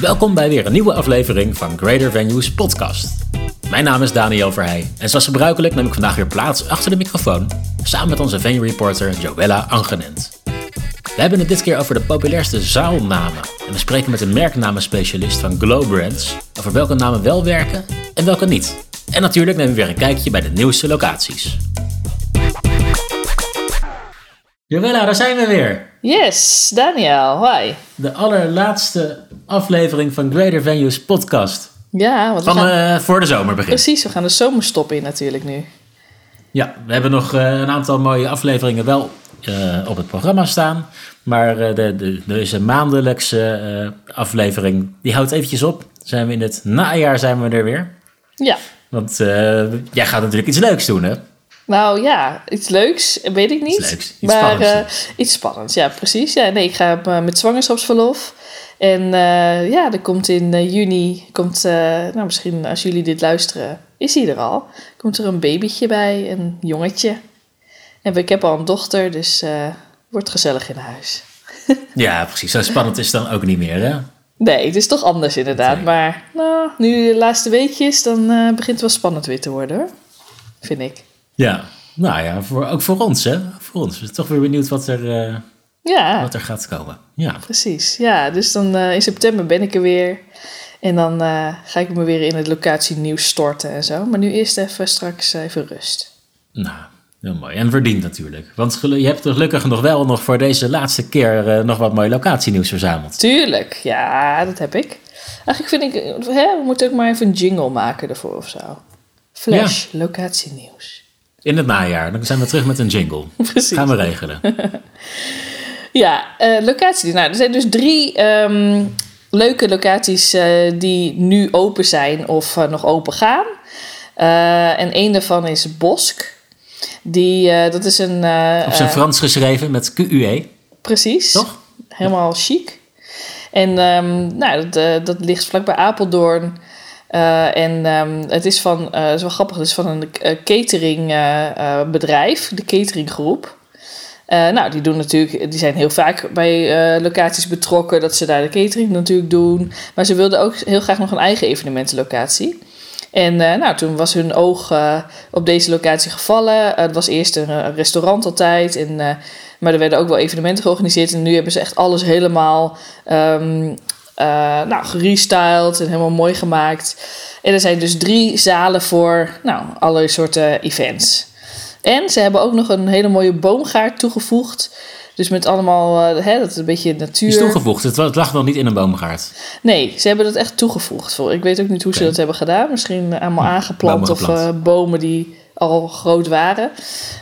Welkom bij weer een nieuwe aflevering van Greater Venues podcast. Mijn naam is Daniel Verheij en zoals gebruikelijk neem ik vandaag weer plaats achter de microfoon samen met onze venue reporter Joella Angenent. We hebben het dit keer over de populairste zaalnamen en we spreken met een merknamenspecialist van Glow Brands over welke namen wel werken en welke niet. En natuurlijk nemen we weer een kijkje bij de nieuwste locaties. Joella, daar zijn we weer. Yes, Daniel, hi. De allerlaatste aflevering van Greater Venues podcast. Ja, want we Van gaan, eh, voor de zomer begint. precies, we gaan de zomerstop in natuurlijk nu. Ja, we hebben nog eh, een aantal mooie afleveringen wel eh, op het programma staan. Maar de, de, deze maandelijkse aflevering, die houdt eventjes op. Zijn we in het najaar zijn we er weer. Ja, Want jij gaat natuurlijk iets leuks doen, hè? Nou ja, iets leuks, weet ik niet. Iets leuks, iets maar spannends. eh, iets spannends, ja, precies. Ja, nee, ik ga eh, met zwangerschapsverlof. En eh, ja, er komt in juni, komt, nou misschien als jullie dit luisteren, is hij er al. Komt er een babytje bij, een jongetje. En ik heb al een dochter, dus wordt gezellig in huis. Ja, precies. Zo spannend is het dan ook niet meer, hè? Nee, het is toch anders inderdaad. Nee. Maar nou, nu de laatste weekjes, dan begint het wel spannend weer te worden hoor. Vind ik. Ja. Nou ja, voor, ook voor ons, hè? Voor ons. We zijn toch weer benieuwd wat er, eh, Ja, wat er gaat komen. Ja. precies. Ja, dus dan eh, in september ben ik er weer. En dan eh, ga ik me weer in het locatie nieuws storten en zo. Maar nu eerst even straks even rust. Nou, heel mooi. En verdiend natuurlijk. Want je hebt gelukkig nog wel nog voor deze laatste keer nog wat mooi locatienieuws verzameld. Tuurlijk, ja, dat heb ik. Eigenlijk vind ik, hè, we moeten ook maar even een jingle maken ervoor of zo. Flash, locatienieuws. In het najaar. Dan zijn we terug met een jingle. Precies. Gaan we regelen. Ja, eh locaties. Nou, er zijn dus drie ehm, leuke locaties eh, die nu open zijn of eh, nog open gaan. En één daarvan is Bosk. Die, dat is een... Op zijn Frans geschreven met QUE. Precies. Toch? Helemaal chic. En ehm, nou, dat, dat ligt vlakbij Apeldoorn. Eh, en ehm, het is van, eh, is wel grappig, het is van een uh, cateringbedrijf, de cateringgroep. Eh, nou, die doen natuurlijk, die zijn heel vaak bij eh, locaties betrokken, dat ze daar de catering natuurlijk doen. Maar ze wilden ook heel graag nog een eigen evenementenlocatie. En eh, nou, toen was hun oog eh, op deze locatie gevallen. Eh, het was eerst een, eh, restaurant altijd. En, eh, maar er werden ook wel evenementen georganiseerd. En nu hebben ze echt alles helemaal ehm, eh, nou, gerestyled en helemaal mooi gemaakt. En er zijn dus drie zalen voor nou, alle soorten events. En ze hebben ook nog een hele mooie boomgaard toegevoegd. Dus met allemaal, eh, hè, dat is een beetje natuur. Die is toegevoegd. Het, lag nog niet in een boomgaard. Nee, ze hebben dat echt toegevoegd. Voor. Ik weet ook niet hoe ze dat hebben gedaan. Misschien allemaal aangeplant bomen of eh, bomen die al groot waren.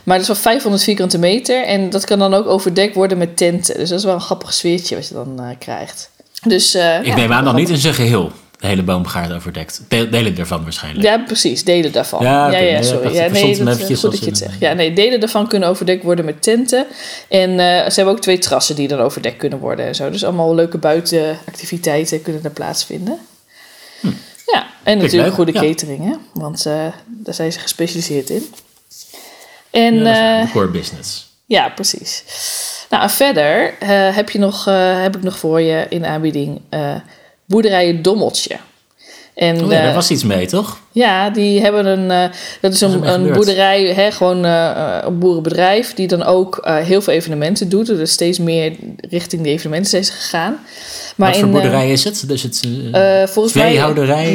Maar dat is wel 500 vierkante meter. En dat kan dan ook overdekt worden met tenten. Dus dat is wel een grappig sfeertje wat je dan eh, krijgt. Dus, eh, Ik ja, neem aan wel niet in zijn geheel de hele boomgaard overdekt. Delen ervan waarschijnlijk. Ja, precies. Delen daarvan. Ja, Ja, ja, sorry. dat- Ja, nee, dat, eh, goed dat je het zegt. Ja, nee, delen daarvan kunnen overdekt worden met tenten. En eh, ze hebben ook twee terrassen die dan overdekt kunnen worden en zo. Dus allemaal leuke buitenactiviteiten kunnen er plaatsvinden. Ja, en natuurlijk Hm. goede catering, hè? Want daar zijn ze gespecialiseerd in. En Ja, dat is core business. ja, precies. Nou, en verder eh, heb, je nog, eh, heb ik nog voor je in aanbieding eh boerderijen Dommeltje. En, Oh ja, daar was iets mee, toch? ja, die hebben een. dat is een, een boerderij, hè, gewoon een boerenbedrijf, die dan ook heel veel evenementen doet. Dus steeds meer richting de evenementen is gegaan. Maar Wat voor in, boerderij is het? Dus het volgens mij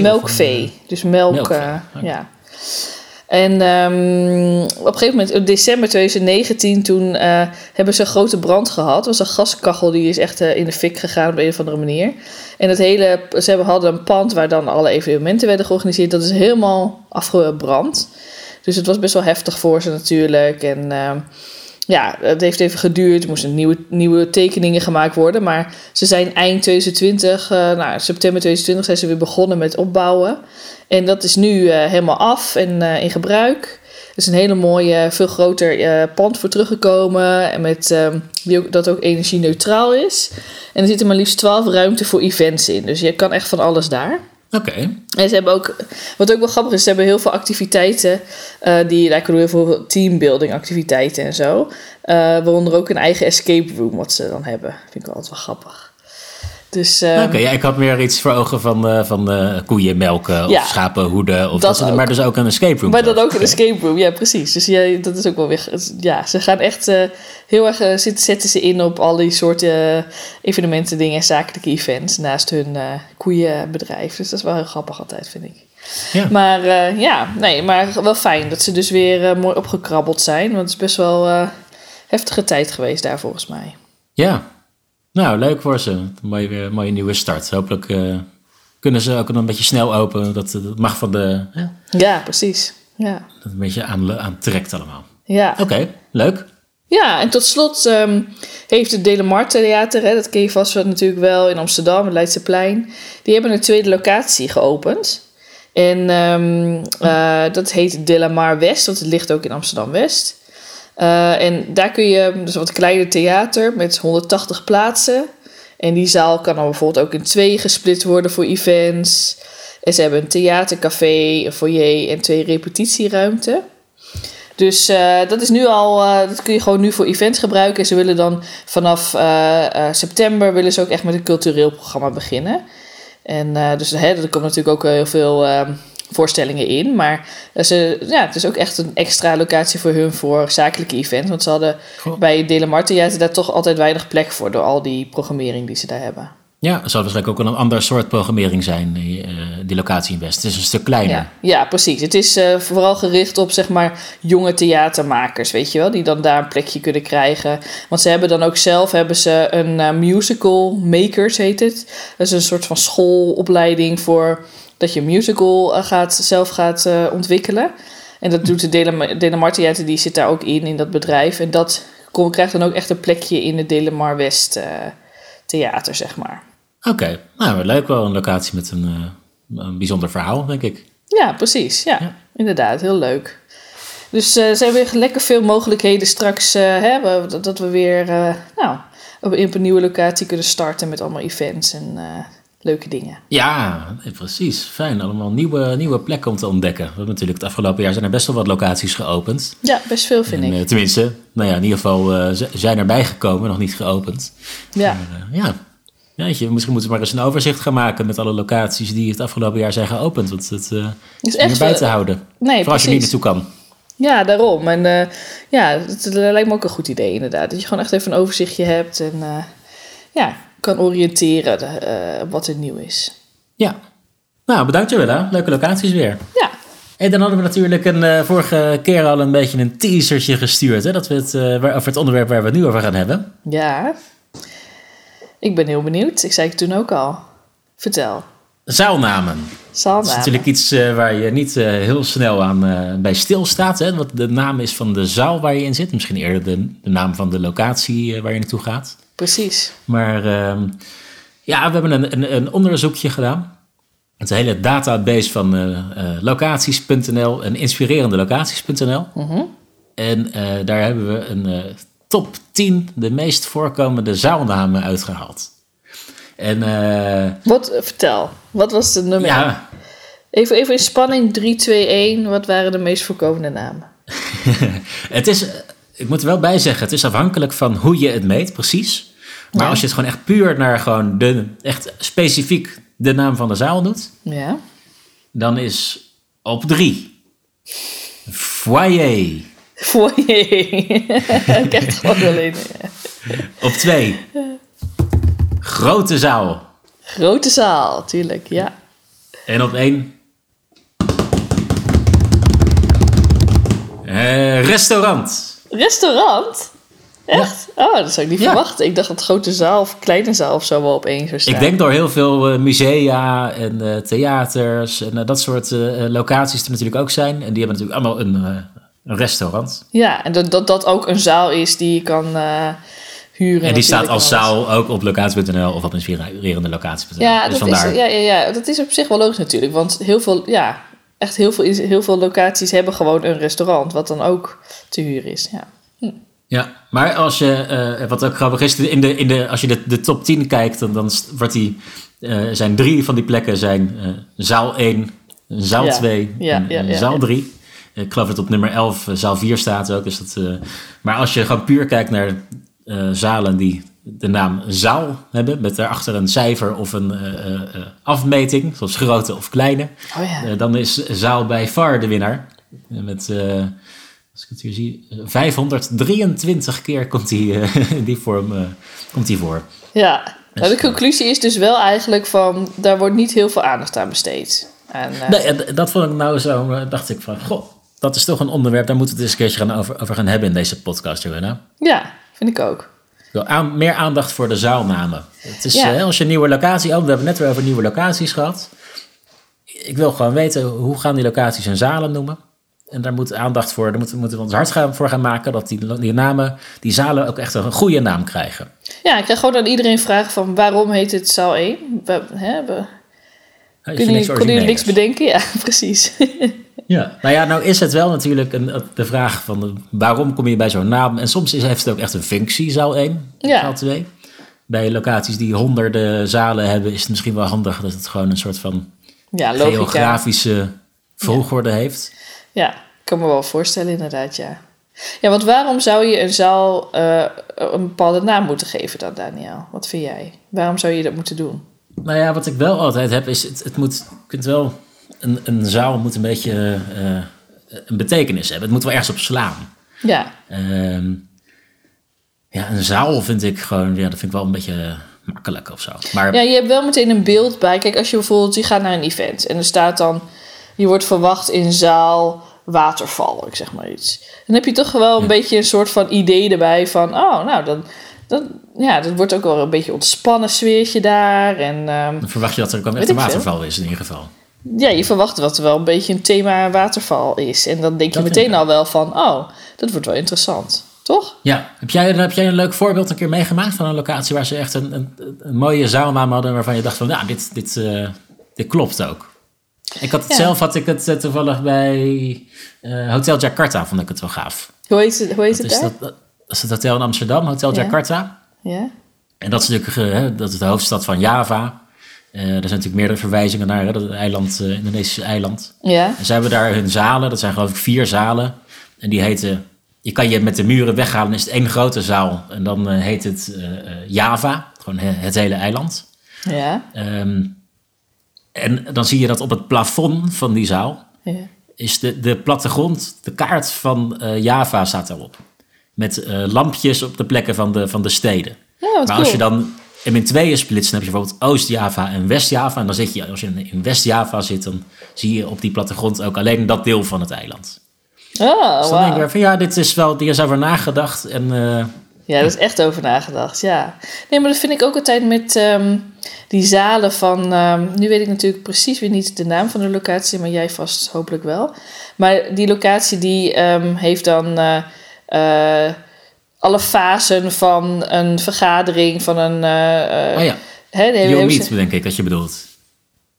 melkvee. een, Dus melk, oké. En ehm, op een gegeven moment, in december 2019, toen eh, hebben ze een grote brand gehad. Er was een gaskachel die is echt eh, in de fik gegaan op een of andere manier. En het hele, ze hebben, hadden een pand waar dan alle evenementen werden georganiseerd. Dat is helemaal afgebrand. Dus het was best wel heftig voor ze natuurlijk. En ehm, ja, het heeft even geduurd. Er moesten nieuwe, nieuwe tekeningen gemaakt worden. Maar ze zijn eind 2020, eh, nou, september 2020, zijn ze weer begonnen met opbouwen. En dat is nu eh, helemaal af en eh, in gebruik. Er is een hele mooie, veel groter pand voor teruggekomen. En met, ehm, dat ook energie-neutraal is. En er zitten maar liefst 12 ruimte voor events in. Dus je kan echt van alles daar. Oké. En ze hebben ook, wat ook wel grappig is, ze hebben heel veel activiteiten. eh die lijken heel veel teambuilding activiteiten en zo. Eh, waaronder ook een eigen escape room wat ze dan hebben. Vind ik altijd wel grappig. Dus, ehm, Oké, ja, ik had meer iets voor ogen van, eh, van eh, koeien melken of Ja. schapen hoeden. Of Dat dat, maar dus ook een escape room. Maar dan ook een escape room, ja precies. Dus ja, dat is ook wel weer... Ja, ze gaan echt eh, heel erg... zitten, zetten ze in op al die soorten evenementen, dingen en zakelijke events... naast hun koeienbedrijf. Dus dat is wel heel grappig altijd, vind ik. Ja. Maar ja, nee, maar wel fijn dat ze dus weer mooi opgekrabbeld zijn. Want het is best wel heftige tijd geweest daar volgens mij. Ja, nou leuk voor ze. Een mooie, weer- mooie nieuwe start. Hopelijk eh, kunnen ze ook een beetje snel open. Dat, dat mag van de... Ja, Ja, precies. Ja, dat het een beetje aan, aantrekt allemaal. ja. Oké, leuk. Ja, en tot slot ehm, heeft het Delamar Theater, hè, dat ken je vast wel natuurlijk wel in Amsterdam, het Leidseplein. Die hebben een tweede locatie geopend. En ehm, eh, dat heet Delamar West, want het ligt ook in Amsterdam West. Eh, en daar kun je, dus wat kleiner theater met 180 plaatsen. En die zaal kan dan bijvoorbeeld ook in twee gesplit worden voor events. En ze hebben een theatercafé, een foyer en twee repetitieruimten. Dus eh, dat is nu al, eh, dat kun je gewoon nu voor events gebruiken. En ze willen dan vanaf september willen ze ook echt met een cultureel programma beginnen. En dus hè, er komen natuurlijk ook heel veel eh, voorstellingen in. Maar eh, ze, ja, het is ook echt een extra locatie voor hun voor zakelijke events. Want ze hadden Goh. bij Delamar Theater daar toch altijd weinig plek voor door al die programmering die ze daar hebben. Ja, het zal waarschijnlijk ook een ander soort programmering zijn, die, eh, die locatie in West. Het is een stuk kleiner. Ja, ja precies. Het is eh, vooral gericht op zeg maar jonge theatermakers, weet je wel, die dan daar een plekje kunnen krijgen. Want ze hebben dan ook zelf hebben ze een musical makers heet het. Dat is een soort van schoolopleiding voor dat je een musical eh, gaat, zelf gaat eh, ontwikkelen. En dat doet de Delamar Theater, die zit daar ook in, in dat bedrijf. En dat kom- krijgt dan ook echt een plekje in het Delamar West eh, theater, zeg maar. Oké, nou leuk wel een locatie met een, een bijzonder verhaal, denk ik. Ja, precies. Ja, Ja. inderdaad. Heel leuk. Dus eh, er zijn weer lekker veel mogelijkheden straks. hè, we- dat, we weer nou, op, op een nieuwe locatie kunnen starten met allemaal events en leuke dingen. Ja, precies. Fijn. Allemaal nieuwe, nieuwe plekken om te ontdekken. We hebben natuurlijk het afgelopen jaar zijn er best wel wat locaties geopend. Ja, best veel vind En, ik. eh, tenminste, nou ja, in ieder geval z- zijn erbij gekomen, nog niet geopend. Ja, Maar, eh, ja. Jeetje, misschien moeten we maar eens een overzicht gaan maken met alle locaties die het afgelopen jaar zijn geopend. Want het eh is echt bij te houden. nee, Vooral als je niet naartoe kan. Ja, daarom. En ja, het lijkt me ook een goed idee inderdaad. Dat je gewoon echt even een overzichtje hebt en ja, kan oriënteren eh, wat er nieuw is. Ja. Nou, bedankt Joella. Leuke locaties weer. Ja, En dan hadden we natuurlijk een, eh, vorige keer al een beetje een teasertje gestuurd. Hè, dat we het, eh, waar- over het onderwerp waar we het nu over gaan hebben. ja. Ik ben heel benieuwd. Ik zei het toen ook al. Vertel. Zaalnamen. Dat is Zaalnamen. natuurlijk iets waar je niet heel snel aan eh, bij stilstaat. Hè? Wat de naam is van de zaal waar je in zit. Misschien eerder de, de naam van de locatie waar je naartoe gaat. Precies. Maar ehm, ja, we hebben een, een, een onderzoekje gedaan. Het hele database van eh, eh, locaties.nl en inspirerende locaties.nl. En eh, daar hebben we een top 10 de meest voorkomende zaalnamen uitgehaald. En Wat, vertel. Wat was de nummer? ja, Even, even in spanning. 3, 2, 1. Wat waren de meest voorkomende namen? het is, ik moet er wel bij zeggen, het is afhankelijk van hoe je het meet, precies. Maar Ja. als je het gewoon echt puur naar gewoon de, echt specifiek de naam van de zaal doet, Ja. dan is op drie foyer. Foyer. Ik gewoon alleen. ja. Op twee grote zaal. Grote zaal, tuurlijk. Ja. En op één eh, restaurant. Restaurant? Echt? Oh, dat zou ik niet Ja. verwachten. Ik dacht dat grote zaal of kleine zaal of zo wel op één zou staan. Ik denk door heel veel eh, musea en eh, theaters en eh, dat soort locaties er natuurlijk ook zijn. En die hebben natuurlijk allemaal een, een restaurant. Ja, en dat, dat dat ook een zaal is die je kan huren. En die staat als zaal ook op locatie.nl of op inspirerende locatie.nl. Ja, dus dat is, ja, ja, ja, dat is op zich wel logisch natuurlijk. Want heel veel, ja, echt heel veel, heel veel locaties hebben gewoon een restaurant. Wat dan ook te huren is. Ja. Ja, maar als je, eh, wat ook grappig is, in de, in de, als je de, de top 10 kijkt, dan, wordt die, eh, zijn drie van die plekken zijn eh, zaal 1, zaal Ja, 2 ja, en, ja, en ja, zaal ja. 3. Ik geloof dat op nummer 11 eh, zaal 4 staat ook. Dus dat, maar als je gewoon puur kijkt naar zalen die de naam zaal hebben, met daarachter een cijfer of een uh, uh, afmeting, zoals grote of kleine. Oh ja. dan is zaal bij far de winnaar. Met, als ik het hier zie, 523 keer komt die, die vorm komt die voor. Ja, nou, de conclusie is dus wel eigenlijk van, daar wordt niet heel veel aandacht aan besteed. En, nee, dat vond ik nou zo, dacht ik van, goh, dat is toch een onderwerp, daar moeten we het eens een keertje gaan over, over gaan hebben in deze podcast, Johanna. Ja, vind ik ook. Aan, meer aandacht voor de zaalnamen. Het is, ja. als je een nieuwe locatie... Oh, we hebben net weer over nieuwe locaties gehad. Ik wil gewoon weten, hoe gaan die locaties en zalen noemen? En daar moet aandacht voor, daar moeten, moeten we ons hard gaan, voor gaan maken... dat die, die namen, die zalen ook echt een goede naam krijgen. Ja, ik krijg gewoon aan iedereen vragen van... waarom heet het zaal 1? We, hè, we, ja, kun je, kon je niks bedenken? Ja, precies. Ja, nou ja, nou is het wel natuurlijk een, de vraag van waarom kom je bij zo'n naam? En soms is, heeft het ook echt een functie, zaal 1, ja. zaal 2. Bij locaties die honderden zalen hebben, is het misschien wel handig dat het gewoon een soort van ja, geografische volgorde heeft. Ja, ik kan me wel voorstellen inderdaad, ja. Ja, want waarom zou je een zaal uh, een bepaalde naam moeten geven dan, Daniel? Wat vind jij? Waarom zou je dat moeten doen? Nou ja, wat ik wel altijd heb, is het, het moet, je kunt wel een, een zaal moet een beetje uh, een betekenis hebben. Het moet wel ergens op slaan. Ja. Uh, ja, een zaal vind ik gewoon, ja, dat vind ik wel een beetje makkelijk of zo. Maar, ja, je hebt wel meteen een beeld bij. Kijk, als je bijvoorbeeld, je gaat naar een event en er staat dan, je wordt verwacht in zaal waterval, ik zeg maar iets. Dan heb je toch wel een beetje een soort van idee erbij van, oh, nou, dan, dan, ja, dat wordt ook wel een beetje ontspannen sfeertje daar. En, um, dan verwacht je dat er ook echt een waterval is in ieder geval. Ja, je verwacht dat er wel een beetje een thema waterval is. En dan denk je meteen al wel van, oh, dat wordt wel interessant. Toch? Ja. Heb jij, heb jij een leuk voorbeeld een keer meegemaakt van een locatie waar ze echt een, een, een mooie zaalnaam hadden waarvan je dacht van, nou, dit, dit, uh, dit klopt ook. Ik had het zelf, had ik het uh, toevallig bij uh, Hotel Jakarta, vond ik het wel gaaf. Hoe heet het, hoe heet het is daar? Dat, dat is het hotel in Amsterdam, Hotel ja. Jakarta. Ja. En dat is natuurlijk dat is de hoofdstad van Java. Uh, er zijn natuurlijk meerdere verwijzingen naar hè, dat eiland, uh, Indonesische eiland. Ja. En ze hebben daar hun zalen, dat zijn geloof ik vier zalen. En die heten, je kan je met de muren weghalen, is het één grote zaal. En dan uh, heet het Java, gewoon het hele eiland. Ja. Um, en dan zie je dat op het plafond van die zaal ja. is de, de plattegrond, de kaart van Java staat daarop. Met lampjes op de plekken van de, van de steden. Ja, maar cool. als je dan en in tweeën splitsen heb je bijvoorbeeld Oost-Java en West-Java. En dan zit je, als je in West-Java zit, dan zie je op die plattegrond ook alleen dat deel van het eiland. Oh, dus dan wow. denk ik van ja, dit is wel, hier is over nagedacht. En, uh, ja, er is echt over nagedacht, ja. Nee, maar dat vind ik ook altijd met um, die zalen van... Um, nu weet ik natuurlijk precies weer niet de naam van de locatie, maar jij vast hopelijk wel. Maar die locatie die um, heeft dan... Uh, uh, alle fasen van een vergadering, van een... Uh, oh ja, hè, You Meet ze... denk ik dat je bedoelt.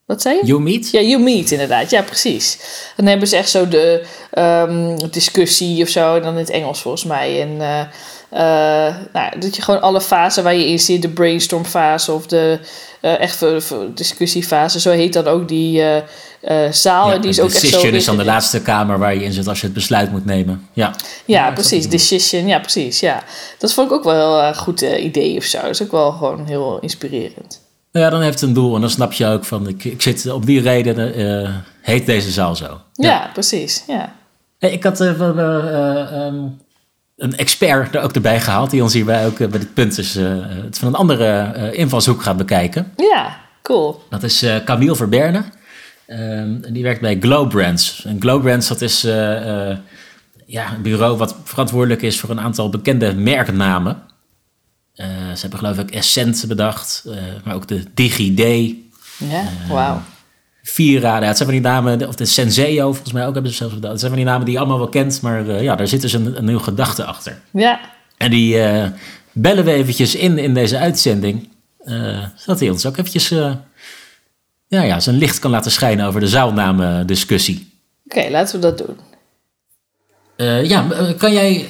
Wat zei je? You Meet? Ja, You Meet inderdaad. Ja, precies. Dan hebben ze echt zo de um, discussie of zo, en dan in het Engels volgens mij. En uh, uh, nou, dat je gewoon alle fasen waar je in zit, de brainstormfase of de uh, echt discussiefase, zo heet dan ook die uh, zaal. Ja, en die is ook echt zo. Decision is dan de laatste kamer waar je in zit als je het besluit moet nemen. Ja, ja, ja precies. Decision, ja, precies. Ja. Dat vond ik ook wel een goed idee of zo. Dat is ook wel gewoon heel inspirerend. Ja, dan heeft het een doel en dan snap je ook van, ik, ik zit op die reden, uh, heet deze zaal zo. Ja, ja precies, ja. Hey, ik had uh, uh, um, een expert er ook erbij gehaald, die ons hierbij ook bij dit punt dus, het van een andere invalshoek gaat bekijken. Ja, cool. Dat is Camille Verberne. En die werkt bij Glow Brands. En Glow Brands, dat is ja, een bureau wat verantwoordelijk is voor een aantal bekende merknamen. Uh, ze hebben geloof ik Essent bedacht, uh, maar ook de DigiD. Ja, uh, wauw. Vira, ja, het zijn van die namen, of de Senseo volgens mij ook hebben ze zelfs bedacht. Het zijn van die namen die je allemaal wel kent, maar ja, daar zit dus een, een nieuw gedachte achter. Ja. En die bellen we eventjes in in deze uitzending, zodat hij ons ook eventjes ja, ja, zijn licht kan laten schijnen over de zaalnamen discussie. Oké, okay, laten we dat doen. Uh, ja, kan jij,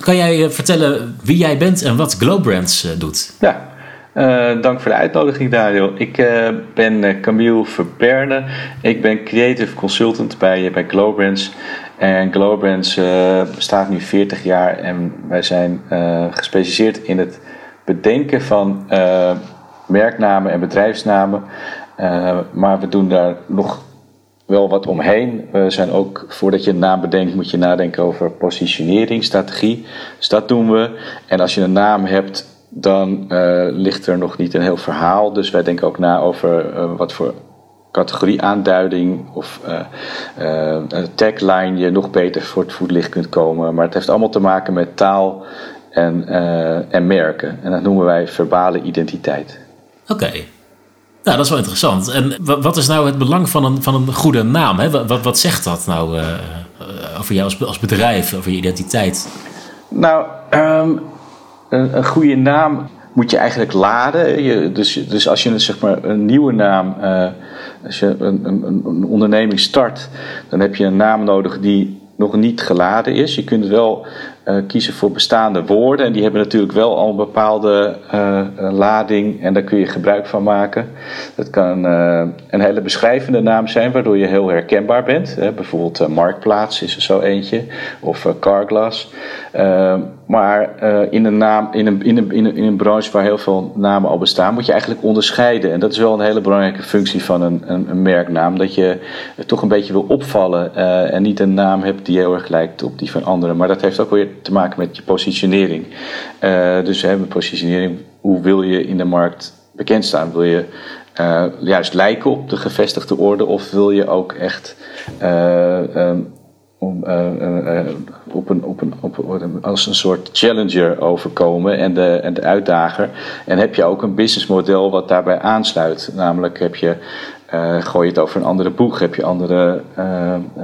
kan jij vertellen wie jij bent en wat Glowbrands uh, doet? Ja, uh, dank voor de uitnodiging Dario. Ik ben Camille Verberne. Ik ben creative consultant bij, bij Glowbrands. En Glowbrands bestaat nu 40 jaar en wij zijn gespecialiseerd in het bedenken van merknamen en bedrijfsnamen. maar we doen daar nog wel wat omheen. We zijn ook, voordat je een naam bedenkt, moet je nadenken over positionering, strategie. Dus dat doen we. En als je een naam hebt, dan uh, ligt er nog niet een heel verhaal. Dus wij denken ook na over uh, wat voor categorie aanduiding of uh, tagline je nog beter voor het voetlicht kunt komen. Maar het heeft allemaal te maken met taal en, en merken. En dat noemen wij verbale identiteit. Oké. Nou, dat is wel interessant. En wat is nou het belang van een, van een goede naam? Hè? Wat, wat zegt dat nou over jou als, als bedrijf, over je identiteit? Nou, um, een, een, goede naam moet je eigenlijk laden. Je, dus, dus als je zeg maar, een nieuwe naam, uh, als je een, een, een onderneming start, dan heb je een naam nodig die nog niet geladen is. Je kunt wel uh, kiezen voor bestaande woorden. En die hebben natuurlijk wel al een bepaalde uh, lading en daar kun je gebruik van maken. Dat kan een hele beschrijvende naam zijn, waardoor je heel herkenbaar bent. Hè? Bijvoorbeeld Marktplaats is er zo eentje, of Carglass. Maar in, een naam, in, een, in, een, in, een, in een branche waar heel veel namen al bestaan, moet je eigenlijk onderscheiden. En dat is wel een hele belangrijke functie van een, een, een merknaam. Dat je toch een beetje wil opvallen en niet een naam hebt die heel erg lijkt op die van anderen. Maar dat heeft ook weer te maken met je positionering. Uh, dus hebben positionering, hoe wil je in de markt bekend staan? Wil je juist lijken op de gevestigde orde of wil je ook echt um, om, op een, op een, op, als een soort challenger overkomen en de, en de uitdager? En heb je ook een businessmodel wat daarbij aansluit? Namelijk heb je gooi je het over een andere boeg, heb je andere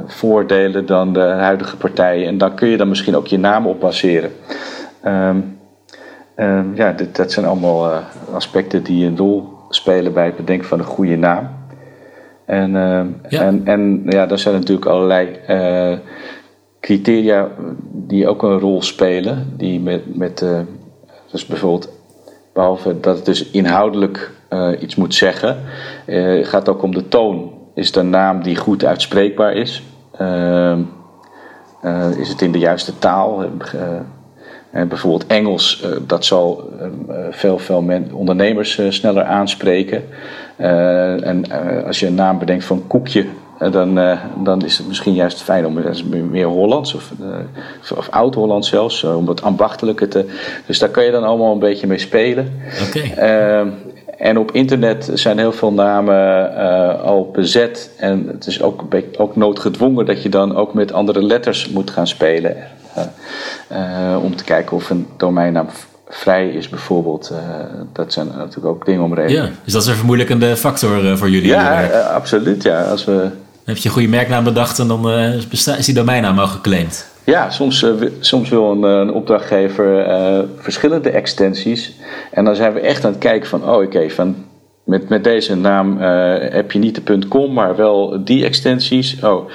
voordelen dan de huidige partijen. En dan kun je dan misschien ook je naam op baseren. Um, um, ja, dit, dat zijn allemaal aspecten die een rol spelen bij het bedenken van een goede naam. En, ja. en, en ja, er zijn natuurlijk allerlei criteria die ook een rol spelen. Die met, met dus bijvoorbeeld, behalve dat het dus inhoudelijk iets moet zeggen. Gaat ook om de toon. Is het een naam die goed uitspreekbaar is? Uh, is het in de juiste taal? Bijvoorbeeld Engels, dat zal veel, veel ondernemers sneller aanspreken. en als je een naam bedenkt van koekje, dan, dan is het misschien juist fijn om meer Hollands of, of oud-Hollands zelfs, om het ambachtelijke te. Dus daar kan je dan allemaal een beetje mee spelen. Okay. Uh, en op internet zijn heel veel namen uh, al bezet. En het is ook, ook noodgedwongen dat je dan ook met andere letters moet gaan spelen. Uh, uh, om te kijken of een domeinnaam vrij is bijvoorbeeld. dat zijn natuurlijk ook dingen om redenen. Ja, dus dat is een vermoeilijkende factor voor jullie? Ja, absoluut. Ja. Als we... Dan heb je een goede merknaam bedacht en dan is die domeinnaam al geclaimd. Ja, soms, soms wil een, een opdrachtgever verschillende extensies. En dan zijn we echt aan het kijken van, oh oké, van met, met deze naam uh, heb je niet de .com, maar wel die extensies. Oh,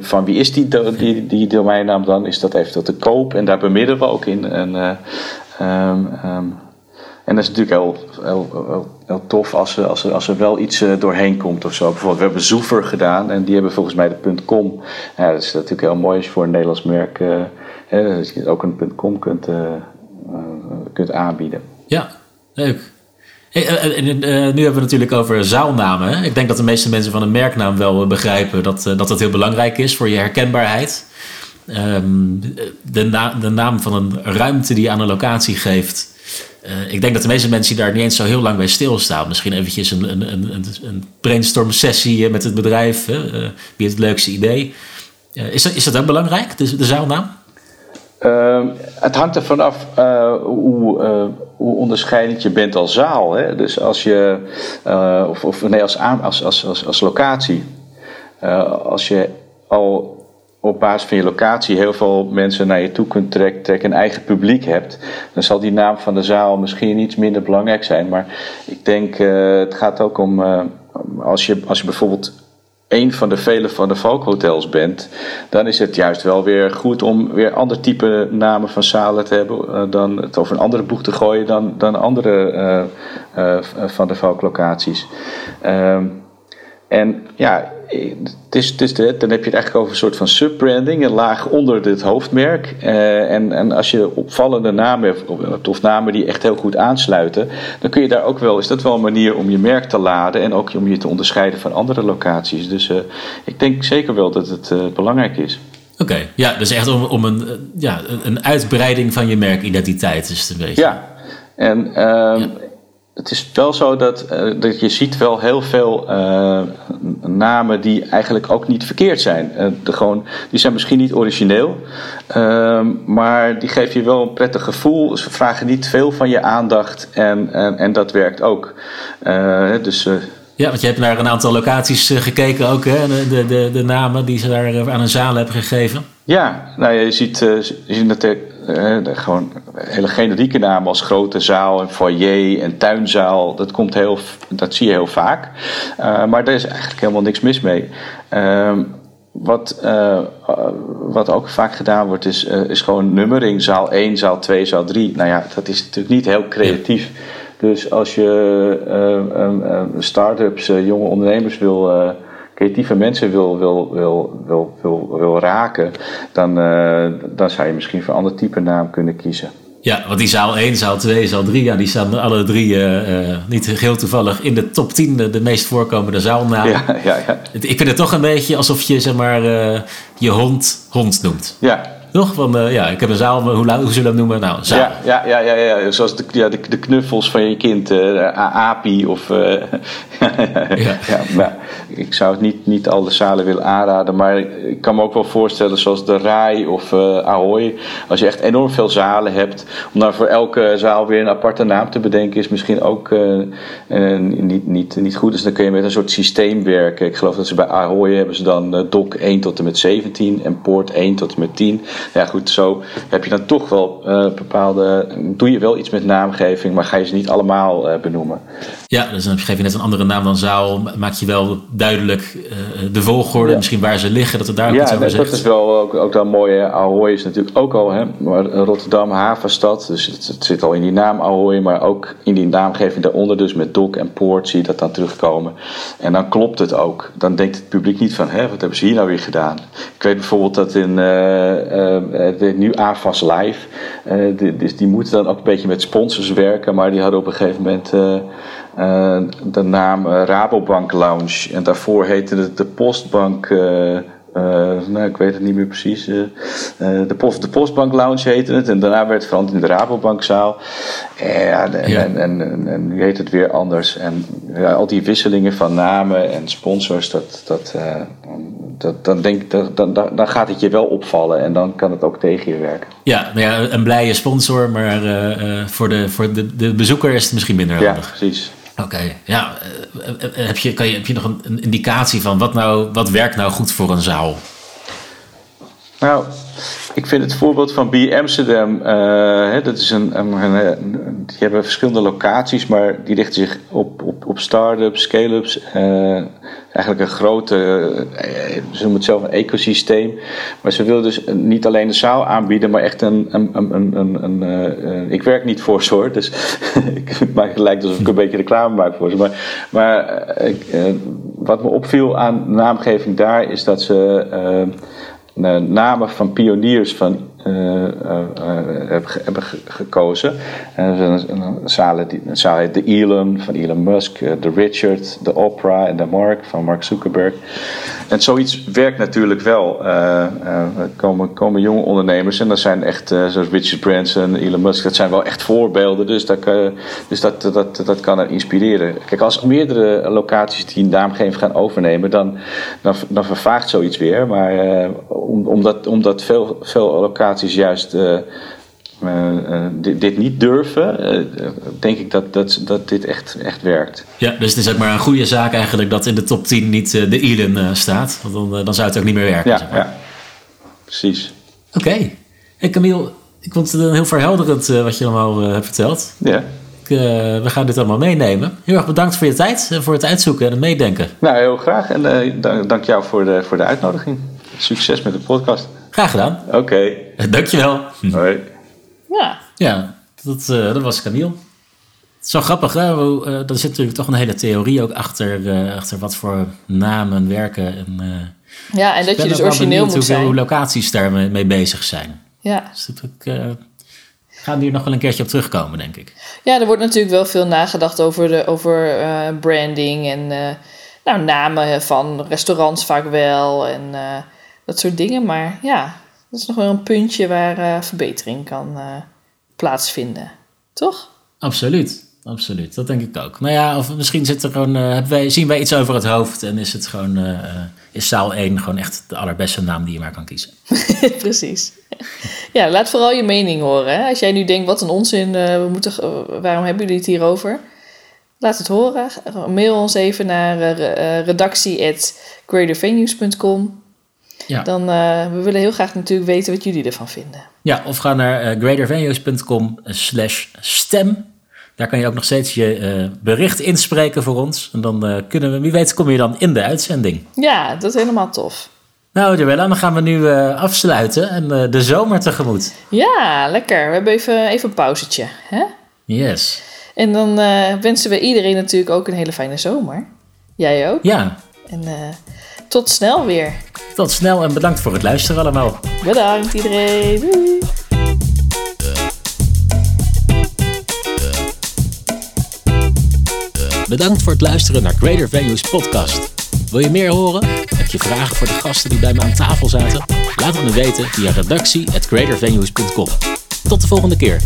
van wie is die, die, die domeinnaam dan? Is dat eventueel te koop? En daar bemiddelen we ook in. En, um, um, en dat is natuurlijk heel, heel, heel, tof als er, als, als er wel iets doorheen komt of zo. Bijvoorbeeld, we hebben Zoever gedaan en die hebben volgens mij de .com. Ja, dat is natuurlijk heel mooi als je voor een Nederlands merk hè, dat je ook een .com kunt, kunt aanbieden. Ja, leuk. Hey, nu hebben we natuurlijk over zaalnamen. Ik denk dat de meeste mensen van een merknaam wel begrijpen dat, dat dat heel belangrijk is voor je herkenbaarheid. Um, de, de naam van een ruimte die je aan een locatie geeft ik denk dat de meeste mensen daar niet eens zo heel lang bij stilstaan. Misschien eventjes een, een, een, een brainstorm sessie met het bedrijf. Wie heeft het leukste idee? Is, dat, is dat ook belangrijk, de zaalnaam? Ehm, het hangt er vanaf hoe, hoe onderscheidend je bent als zaal. Hè? Dus als je, of, of nee, als, als, als, als, locatie. als je al op basis van je locatie heel veel mensen naar je toe kunt trekken, trek een eigen publiek hebt, dan zal die naam van de zaal misschien iets minder belangrijk zijn. Maar ik denk, het gaat ook om, als, je, als je bijvoorbeeld een van de vele van de Valkhotels bent, dan is het juist wel weer goed om weer ander type namen van zalen te hebben, uh, dan het over een andere boek te gooien dan, dan andere van de Valklocaties. Ehm, En ja, het is, het is de, dan heb je het eigenlijk over een soort van subbranding, een laag onder het hoofdmerk. Uh, en, en als je opvallende namen hebt, of namen die echt heel goed aansluiten, dan kun je daar ook wel, is dat wel een manier om je merk te laden en ook om je te onderscheiden van andere locaties. Dus uh, ik denk zeker wel dat het uh, belangrijk is. Oké, ja, dus echt om, om een, ja, een uitbreiding van je merkidentiteit is het een beetje. Ja, en ja het is wel zo dat, uh, dat je ziet wel heel veel uh, namen die eigenlijk ook niet verkeerd zijn. Uh, de gewoon, die zijn misschien niet origineel, ehm, maar die geven je wel een prettig gevoel. Ze vragen niet veel van je aandacht en, en, en dat werkt ook. dus, ja, want je hebt naar een aantal locaties gekeken ook, hè? De, de, de, namen die ze daar aan een zaal hebben gegeven. Ja, nou, je ziet, je ziet natuurlijk uh, gewoon hele generieke namen als grote zaal en foyer en tuinzaal. Dat, komt heel, dat zie je heel vaak. Uh, maar daar is eigenlijk helemaal niks mis mee. Uh, wat, uh, wat ook vaak gedaan wordt, is, is gewoon nummering. Zaal 1, zaal 2, zaal 3. Nou ja, dat is natuurlijk niet heel creatief. Dus als je start-ups, jonge ondernemers wil creatieve mensen wil, wil, wil, wil, wil, wil raken, dan, uh, dan zou je misschien voor een ander type naam kunnen kiezen. Ja, want die zaal 1, zaal 2, zaal 3, ja, die staan alle drie uh, uh, niet heel toevallig in de top 10 de, de meest voorkomende zaalnamen. Ja, ja, ja. Ik vind het toch een beetje alsof je zeg maar, uh, je hond hond noemt. Ja, toch? Van, uh, ja, ik heb een zaal, hoe, hoe zullen we dat noemen? Nou, zaal. Ja, ja, ja, ja, ja. zoals de, ja, de, de knuffels van je kind, uh, API of... Uh, ja. ja ik zou het niet, niet al de zalen willen aanraden, maar ik kan me ook wel voorstellen zoals de RAI of Ahoy. Als je echt enorm veel zalen hebt, om dan voor elke zaal weer een aparte naam te bedenken, is misschien ook niet, niet, niet goed. Dus dan kun je met een soort systeem werken. Ik geloof dat ze bij Ahoy hebben ze dan DOC 1 tot en met 17 en Poort 1 tot en met 10 ja, goed, zo heb je dan toch wel uh, bepaalde. Doe je wel iets met naamgeving, maar ga je ze niet allemaal uh, benoemen. Ja, dus dan geef je net een andere naam dan zaal. Maak je wel duidelijk uh, de volgorde, ja. misschien waar ze liggen, dat het daar ja, iets over zegt. Ja, dat is wel ook, ook dan mooi. Ahoy is natuurlijk ook al, hè, maar Rotterdam havenstad. Dus het, het, zit al in die naam Ahoy, maar ook in die naamgeving daaronder. Dus met Dok en Poort zie je dat dan terugkomen. En dan klopt het ook. Dan denkt het publiek niet van, hè, wat hebben ze hier nou weer gedaan? Ik weet bijvoorbeeld dat in uh, nu AFAS Live, uh, die, dus die moeten dan ook een beetje met sponsors werken, maar die hadden op een gegeven moment uh, de naam Rabobank Lounge en daarvoor heette het de Postbank. nou, ik weet het niet meer precies. de, post, de Postbank Lounge heette het. En daarna werd het veranderd in de Rabobankzaal. En, en, ja. en, en, en, nu heet het weer anders. En ja, al die wisselingen van namen en sponsors, dat, dat, dat, dan, denk, dat, dan, dan gaat het je wel opvallen en dan kan het ook tegen je werken. Ja, ja een blije sponsor, maar uh, voor, de, voor de, de bezoeker is het misschien minder handig. Ja, precies. Oké, ja. Uh, heb, je, kan je, heb je nog een, indicatie van wat, nou, wat werkt nou goed voor een zaal? Nou, ik vind het voorbeeld van B Amsterdam, uh, hè, dat is een, een, die hebben verschillende locaties, maar die richten zich op, op, start-ups, scale-ups. Uh, eigenlijk een grote, uh, ze noemen het zelf een ecosysteem. Maar ze willen dus niet alleen de zaal aanbieden, maar echt een. een, een, een, een ik werk niet voor ze hoor, dus ik maak het lijkt alsof ik een beetje reclame maak voor ze. Maar, maar wat me opviel aan naamgeving daar is dat ze namen van pioniers van, uh, uh, hebben, gekozen. een zaal heet de Elon van Elon Musk, de Richard, de Oprah en de Mark van Mark Zuckerberg. En zoiets werkt natuurlijk wel. er komen, komen jonge ondernemers en dat zijn echt, zoals Richard Branson, Elon Musk, dat zijn wel echt voorbeelden. Dus, dat, dus dat, dat, dat kan er inspireren. Kijk, als meerdere locaties die een naamgeving gaan overnemen, dan, dan, dan vervaagt zoiets weer. Maar omdat, omdat veel, veel locaties juist uh, uh, dit, dit, niet durven, uh, denk ik dat, dat, dat dit echt, echt werkt. Ja, dus het is ook maar een goede zaak eigenlijk dat in de top 10 niet de Eden staat. Want dan, dan zou het ook niet meer werken. Ja, zeg maar. ja. precies. Oké. Okay. Camille, ik vond het heel verhelderend wat je allemaal hebt verteld. Ja. we gaan dit allemaal meenemen. Heel erg bedankt voor je tijd en voor het uitzoeken en het meedenken. Nou, heel graag. En dank, dank jou voor de, voor de uitnodiging. Succes met de podcast. Graag gedaan. Oké. Okay. Dankjewel. Hoi. Ja. Ja, dat, uh, dat was Camille. Het is zo grappig, hè? Hoe, eh, er zit natuurlijk toch een hele theorie ook achter, eh, achter wat voor namen werken. En, eh, Ja, en dat je dus origineel moet hoeveel zijn. locaties daar mee mee bezig zijn. Ja. Dus dat eh, gaan die er nog wel een keertje op terugkomen, denk ik. ja, er wordt natuurlijk wel veel nagedacht over, de, over eh, branding en eh, nou, namen van restaurants vaak wel en eh, dat soort dingen. Maar ja, dat is nog wel een puntje waar eh, verbetering kan eh, plaatsvinden. Toch? Absoluut, absoluut. Dat denk ik ook. Nou ja, of misschien zit er gewoon, eh, wij, zien wij iets over het hoofd en is het gewoon, is zaal 1 gewoon echt de allerbeste naam die je maar kan kiezen. Precies. Ja, laat vooral je mening horen. Hè? Als jij nu denkt, wat een onzin, we moeten, waarom hebben jullie het hierover? Laat het horen. Mail ons even naar redactie.greatervenues.com. Ja. Dan, uh, we willen heel graag natuurlijk weten wat jullie ervan vinden. Ja, of ga naar uh, greatervenues.com slash stem. Daar kan je ook nog steeds je uh, bericht inspreken voor ons. En dan kunnen we, wie weet, kom je dan in de uitzending. Ja, dat is helemaal tof. Nou, Joella, dan gaan we nu afsluiten en de zomer tegemoet. Ja, lekker. We hebben even, even een pauzetje. Hè? Yes. En dan wensen we iedereen natuurlijk ook een hele fijne zomer. Jij ook? Ja. En tot snel weer. Tot snel en bedankt voor het luisteren allemaal. Bedankt iedereen. Doei. Bedankt voor het luisteren naar Greater Venues podcast. Wil je meer horen? Heb je vragen voor de gasten die bij me aan tafel zaten? Laat het me weten via redactie@greatervenues.com. Tot de volgende keer.